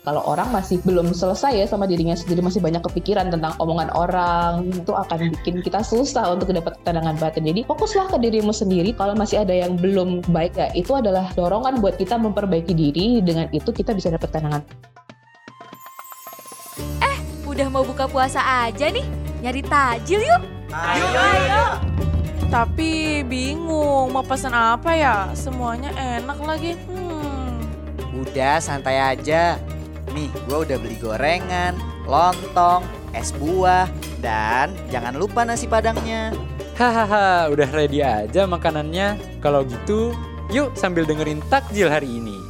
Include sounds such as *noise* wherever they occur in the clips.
Kalau orang masih belum selesai ya sama dirinya sendiri, masih banyak kepikiran tentang omongan orang, itu akan bikin kita susah untuk dapat ketenangan batin. Jadi fokuslah ke dirimu sendiri. Kalau masih ada yang belum baik ya, itu adalah dorongan buat kita memperbaiki diri. Dengan itu kita bisa dapat ketenangan. Eh, udah mau buka puasa aja nih. Nyari tajil yuk. Ayo, ayo. Tapi bingung mau pesan apa ya? Semuanya enak lagi. Hmm. Udah santai aja. Nih, gue udah beli gorengan, lontong, es buah, dan jangan lupa nasi padangnya. Hahaha, udah ready aja makanannya. Kalau gitu, yuk sambil dengerin takjil hari ini.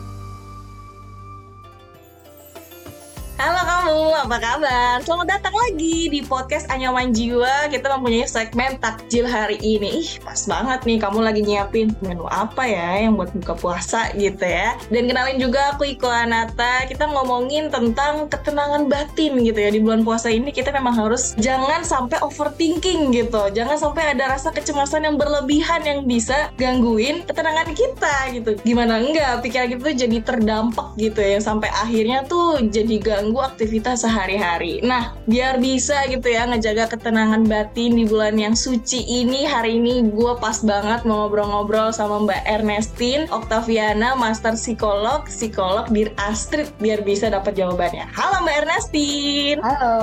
Apa kabar? Selamat datang lagi di podcast Anyaman Jiwa. Kita mempunyai segmen takjil hari ini. Ih, pas banget nih kamu lagi nyiapin menu apa ya yang buat buka puasa gitu ya. Dan kenalin juga aku Iko Anata. Kita ngomongin tentang ketenangan batin gitu ya. Di bulan puasa ini kita memang harus jangan sampai overthinking gitu. Jangan sampai ada rasa kecemasan yang berlebihan yang bisa gangguin ketenangan kita gitu. Gimana enggak pikiran kita tuh jadi terdampak gitu ya. Sampai akhirnya tuh jadi ganggu aktivitas sehari-hari. Nah, biar bisa gitu ya ngejaga ketenangan batin di bulan yang suci ini, hari ini gue pas banget mau ngobrol-ngobrol sama Mbak Ernestin Oktaviana, Master Psikolog, Psikolog di Astrid, biar bisa dapat jawabannya. Halo Mbak Ernestin. Halo.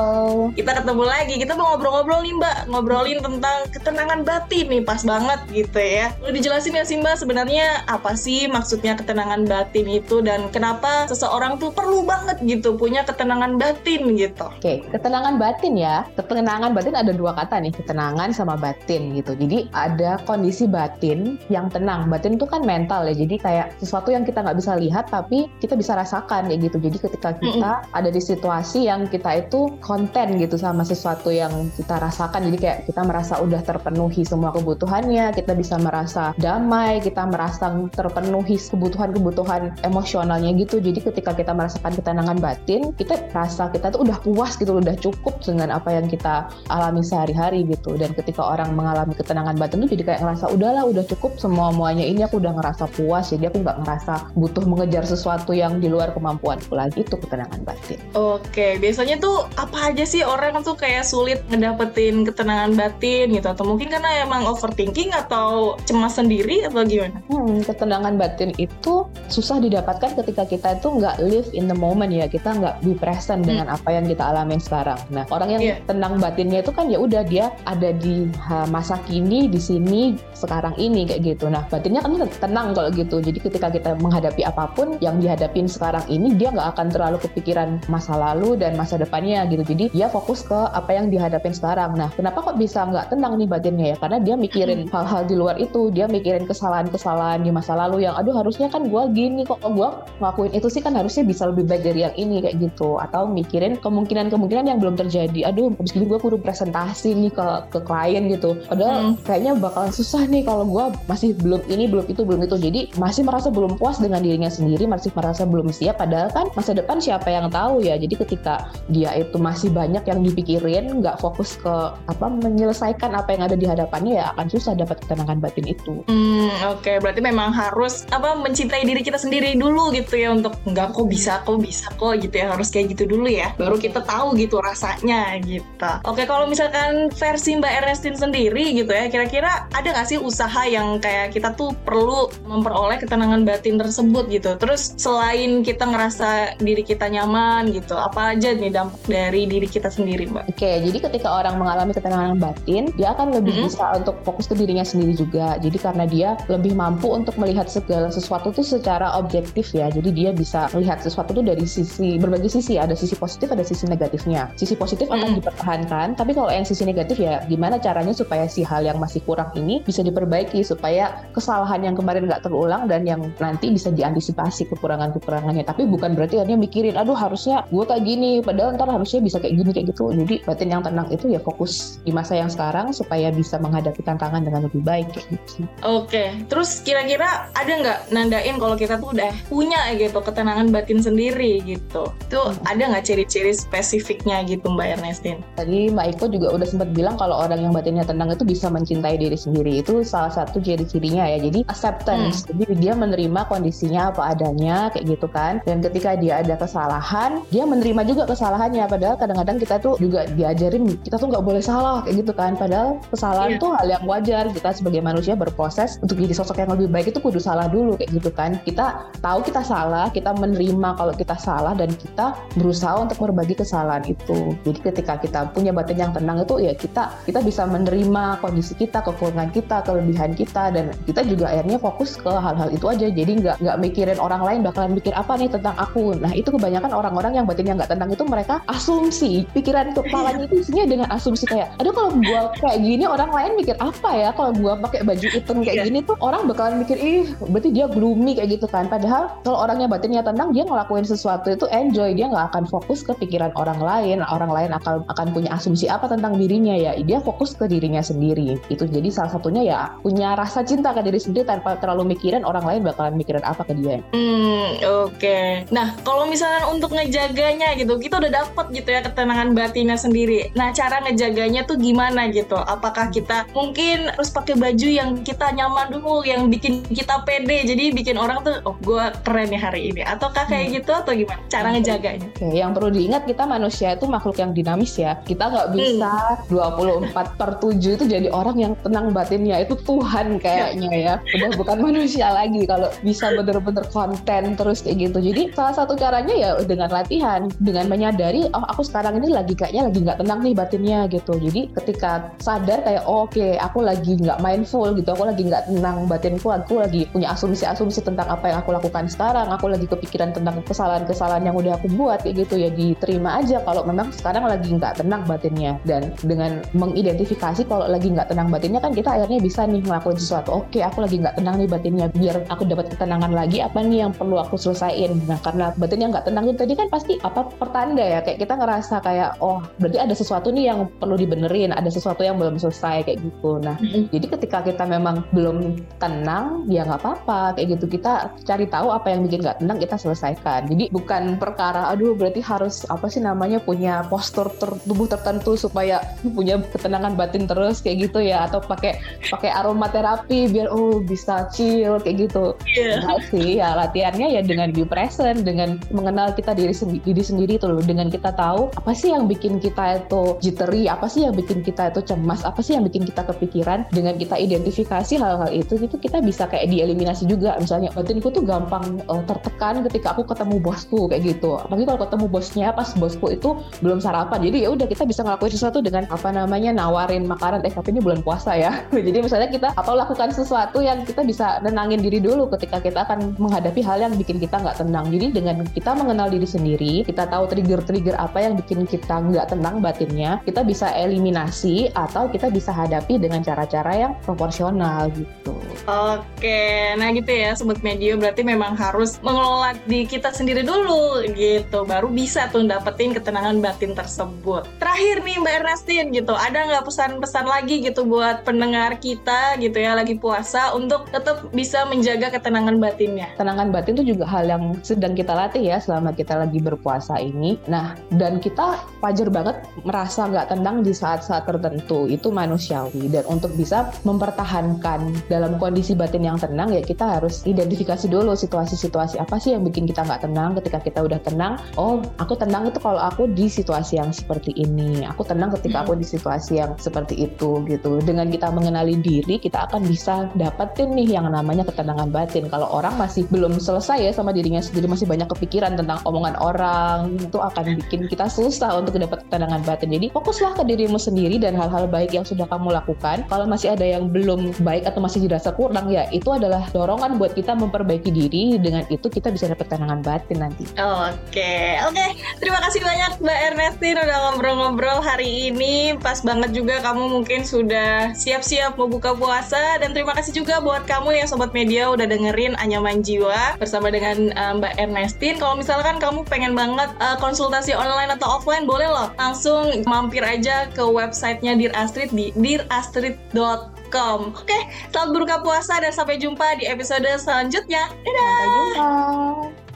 Kita ketemu lagi, kita mau ngobrol-ngobrol nih Mbak, ngobrolin tentang ketenangan batin nih, pas banget gitu ya. Lu dijelasin ya sih Mbak, sebenarnya apa sih maksudnya ketenangan batin itu dan kenapa seseorang tuh perlu banget gitu punya ketenangan batin gitu. Oke, ketenangan batin ya. Ketenangan batin ada dua kata nih, ketenangan sama batin gitu. Jadi ada kondisi batin yang tenang. Batin itu kan mental ya. Jadi kayak sesuatu yang kita nggak bisa lihat tapi kita bisa rasakan ya gitu. Jadi ketika kita mm -hmm. ada di situasi yang kita itu konten gitu sama sesuatu yang kita rasakan. Jadi kayak kita merasa udah terpenuhi semua kebutuhannya, kita bisa merasa damai, kita merasa terpenuhi kebutuhan-kebutuhan emosionalnya gitu. Jadi ketika kita merasakan ketenangan batin, kita rasa kita tuh udah puas gitu udah cukup dengan apa yang kita alami sehari-hari gitu. Dan ketika orang mengalami ketenangan batin tuh jadi kayak ngerasa udahlah udah cukup semua muanya ini aku udah ngerasa puas jadi aku nggak ngerasa butuh mengejar sesuatu yang di luar kemampuanku lagi itu ketenangan batin. Oke biasanya tuh apa aja sih orang tuh kayak sulit ngedapetin ketenangan batin gitu? Atau mungkin karena emang overthinking atau cemas sendiri atau gimana? Hmm, ketenangan batin itu susah didapatkan ketika kita itu nggak live in the moment ya. Kita nggak di present hmm. dengan apa yang kita alamin sekarang. Nah, orang yang yeah. tenang batinnya itu kan ya udah dia ada di masa kini di sini sekarang ini kayak gitu. Nah, batinnya kan tenang kalau gitu. Jadi ketika kita menghadapi apa pun yang dihadapin sekarang ini dia nggak akan terlalu kepikiran masa lalu dan masa depannya gitu. Jadi dia fokus ke apa yang dihadapin sekarang. Nah, kenapa kok bisa nggak tenang nih batinnya ya? Karena dia mikirin hal-hal di luar itu. Dia mikirin kesalahan-kesalahan di masa lalu yang aduh harusnya kan gue gini kok gue ngelakuin itu sih kan harusnya bisa lebih baik dari yang ini kayak gitu atau mikirin kemungkinan-kemungkinan yang belum terjadi. Aduh habis ini gue kudu presentasi nih ke ke klien gitu. Padahal hmm. kayaknya bakalan susah nih kalau gue masih belum ini belum itu belum itu. Jadi masih merasa belum puas dengan dirinya sendiri masih merasa belum siap. Padahal kan masa depan siapa yang tahu ya. Jadi ketika dia itu masih banyak yang dipikirin nggak fokus ke apa menyelesaikan apa yang ada di hadapannya ya akan susah dapat ketenangan batin itu. Hmm, oke. Okay. berarti memang harus apa mencintai diri kita sendiri dulu gitu ya untuk nggak kok bisa kok bisa kok gitu ya. Harus kayak gitu dulu ya baru kita tahu gitu rasanya gitu. Oke kalau misalkan versi Mbak Ernestin sendiri gitu ya kira-kira ada nggak sih usaha yang kayak kita tuh perlu memperoleh ketenangan batin tersebut gitu? Terus selain kita ngerasa diri kita nyaman gitu apa aja nih dampak dari diri kita sendiri Mbak? Oke jadi ketika orang mengalami ketenangan batin dia akan lebih -hmm. bisa untuk fokus ke dirinya sendiri juga. Jadi karena dia lebih mampu untuk melihat segala sesuatu tuh secara objektif ya. Jadi dia bisa melihat sesuatu tuh dari sisi berbagai sisi ada sisi positif ada sisi negatifnya. Sisi positif akan dipertahankan tapi kalau yang sisi negatif ya gimana caranya supaya si hal yang masih kurang ini bisa diperbaiki supaya kesalahan yang kemarin nggak terulang dan yang nanti bisa diantisipasi kekurangan-kekurangannya. Tapi bukan berarti hanya mikirin aduh harusnya gue kayak gini padahal ntar harusnya bisa kayak gini kayak gitu. Jadi batin yang tenang itu ya fokus di masa yang sekarang supaya bisa menghadapi tantangan dengan lebih baik kayak gitu. Oke terus kira-kira ada nggak nandain kalau kita tuh udah punya gitu ketenangan batin sendiri gitu? Tuh ada nggak nggak ciri-ciri spesifiknya gitu Mbak Ernestin? Tadi Mbak Iko juga udah sempat bilang kalau orang yang batinnya tenang itu bisa mencintai diri sendiri. Itu salah satu ciri-cirinya ya. Jadi acceptance. Hmm. Jadi dia menerima kondisinya apa adanya kayak gitu kan. Dan ketika dia ada kesalahan, dia menerima juga kesalahannya. Padahal kadang-kadang kita tuh juga diajarin kita tuh nggak boleh salah kayak gitu kan. Padahal kesalahan yeah. tuh hal yang wajar. Kita sebagai manusia berproses untuk jadi sosok yang lebih baik itu kudu salah dulu kayak gitu kan. Kita tahu kita salah, kita menerima kalau kita salah dan kita berusaha untuk berbagi kesalahan itu. Jadi ketika kita punya batin yang tenang itu ya kita kita bisa menerima kondisi kita, kekurangan kita, kelebihan kita dan kita juga akhirnya fokus ke hal-hal itu aja. Jadi nggak nggak mikirin orang lain bakalan mikir apa nih tentang aku. Nah itu kebanyakan orang-orang yang batinnya nggak tenang itu mereka asumsi pikiran kepalanya itu isinya dengan asumsi kayak, aduh kalau gua kayak gini orang lain mikir apa ya kalau gua pakai baju hitam kayak iya. gini tuh orang bakalan mikir ih berarti dia gloomy kayak gitu kan. Padahal kalau orangnya batinnya tenang dia ngelakuin sesuatu itu enjoy dia nggak akan fokus ke pikiran orang lain orang lain akan akan punya asumsi apa tentang dirinya ya dia fokus ke dirinya sendiri itu jadi salah satunya ya punya rasa cinta ke diri sendiri tanpa terlalu mikirin orang lain bakalan mikirin apa ke dia. Hmm oke. Okay. nah kalau misalnya untuk ngejaganya gitu kita udah dapet gitu ya ketenangan batinnya sendiri. Nah cara ngejaganya tuh gimana gitu? Apakah kita mungkin harus pakai baju yang kita nyaman dulu yang bikin kita pede jadi bikin orang tuh oh gue keren ya hari ini. Ataukah kayak hmm. gitu atau gimana? Cara ngejaganya. Okay. yang perlu diingat kita manusia itu makhluk yang dinamis ya. Kita nggak bisa hmm. 24 per 7 itu jadi orang yang tenang batinnya. Itu Tuhan kayaknya ya. Udah bukan manusia lagi kalau bisa bener-bener konten terus kayak gitu. Jadi salah satu caranya ya dengan latihan. Dengan menyadari, oh aku sekarang ini lagi kayaknya lagi nggak tenang nih batinnya gitu. Jadi ketika sadar kayak, oh, oke okay, aku lagi nggak mindful gitu. Aku lagi nggak tenang batinku. Aku lagi punya asumsi-asumsi tentang apa yang aku lakukan sekarang. Aku lagi kepikiran tentang kesalahan-kesalahan yang udah aku buat kayak gitu ya diterima aja kalau memang sekarang lagi nggak tenang batinnya. Dan dengan mengidentifikasi kalau lagi nggak tenang batinnya kan kita akhirnya bisa nih ngelakuin sesuatu. Oke aku lagi nggak tenang nih batinnya biar aku dapat ketenangan lagi apa nih yang perlu aku selesaiin? Nah karena batinnya nggak tenang itu tadi kan pasti apa pertanda ya. Kayak kita ngerasa kayak oh berarti ada sesuatu nih yang perlu dibenerin ada sesuatu yang belum selesai kayak gitu. Nah mm-hmm. jadi ketika kita memang belum tenang ya nggak apa-apa. Kayak gitu kita cari tahu apa yang bikin nggak tenang kita selesaikan. Jadi bukan perkara aduh berarti harus apa sih namanya punya postur ter, tubuh tertentu supaya punya ketenangan batin terus kayak gitu ya atau pakai pakai aromaterapi biar oh bisa chill kayak gitu. Yeah. Nah, sih ya latihannya ya dengan be present dengan mengenal kita diri sendiri diri sendiri itu loh dengan kita tahu apa sih yang bikin kita itu jittery, apa sih yang bikin kita itu cemas, apa sih yang bikin kita kepikiran dengan kita identifikasi hal-hal itu itu kita bisa kayak dieliminasi juga misalnya batinku tuh gampang uh, tertekan ketika aku ketemu bosku kayak gitu. Apalagi kalau ketemu bos bosnya pas bosku itu belum sarapan. Jadi ya udah kita bisa ngelakuin sesuatu dengan apa namanya nawarin makanan. Eh tapi ini bulan puasa ya. *laughs* Jadi misalnya kita atau lakukan sesuatu yang kita bisa nenangin diri dulu ketika kita akan menghadapi hal yang bikin kita nggak tenang. Jadi dengan kita mengenal diri sendiri kita tahu trigger-trigger apa yang bikin kita nggak tenang batinnya kita bisa eliminasi atau kita bisa hadapi dengan cara-cara yang proporsional gitu. Oke, nah gitu ya Sobat Medio berarti memang harus mengelola di kita sendiri dulu gitu Baru bisa tuh dapetin ketenangan batin tersebut. Terakhir nih Mbak Ernestine gitu. Ada nggak pesan-pesan lagi gitu buat pendengar kita gitu ya lagi puasa Untuk tetap bisa menjaga ketenangan batinnya? Ketenangan batin itu juga hal yang sedang kita latih ya selama kita lagi berpuasa ini. Nah dan kita wajar banget merasa nggak tenang di saat-saat tertentu. Itu manusiawi. Dan untuk bisa mempertahankan dalam kondisi kondisi batin yang tenang ya kita harus identifikasi dulu situasi-situasi apa sih yang bikin kita nggak tenang. Ketika kita udah tenang oh aku tenang itu kalau aku di situasi yang seperti ini. Aku tenang ketika aku di situasi yang seperti itu gitu. Dengan kita mengenali diri kita akan bisa dapetin nih yang namanya ketenangan batin. Kalau orang masih belum selesai ya sama dirinya sendiri masih banyak kepikiran tentang omongan orang itu akan bikin kita susah untuk dapat ketenangan batin. Jadi fokuslah ke dirimu sendiri dan hal-hal baik yang sudah kamu lakukan. Kalau masih ada yang belum baik atau masih dirasa kurang ya itu adalah dorongan buat kita memperbaiki diri. Dengan itu kita bisa dapat tenangan batin nanti. Oke oke terima kasih banyak Mbak Ernestine udah ngobrol-ngobrol hari ini pas banget juga kamu mungkin sudah siap-siap mau buka puasa dan terima kasih juga buat kamu ya Sobat Media udah dengerin Anyaman Jiwa bersama dengan uh, Mbak Ernestine kalau misalkan kamu pengen banget uh, konsultasi online atau offline boleh loh langsung mampir aja ke websitenya Dear Astrid di dearastrid.com com. Oke, selamat berbuka puasa dan sampai jumpa di episode selanjutnya. Dadah! Sampai jumpa!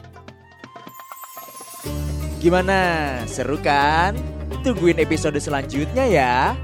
Gimana? Seru kan? Tungguin episode selanjutnya ya.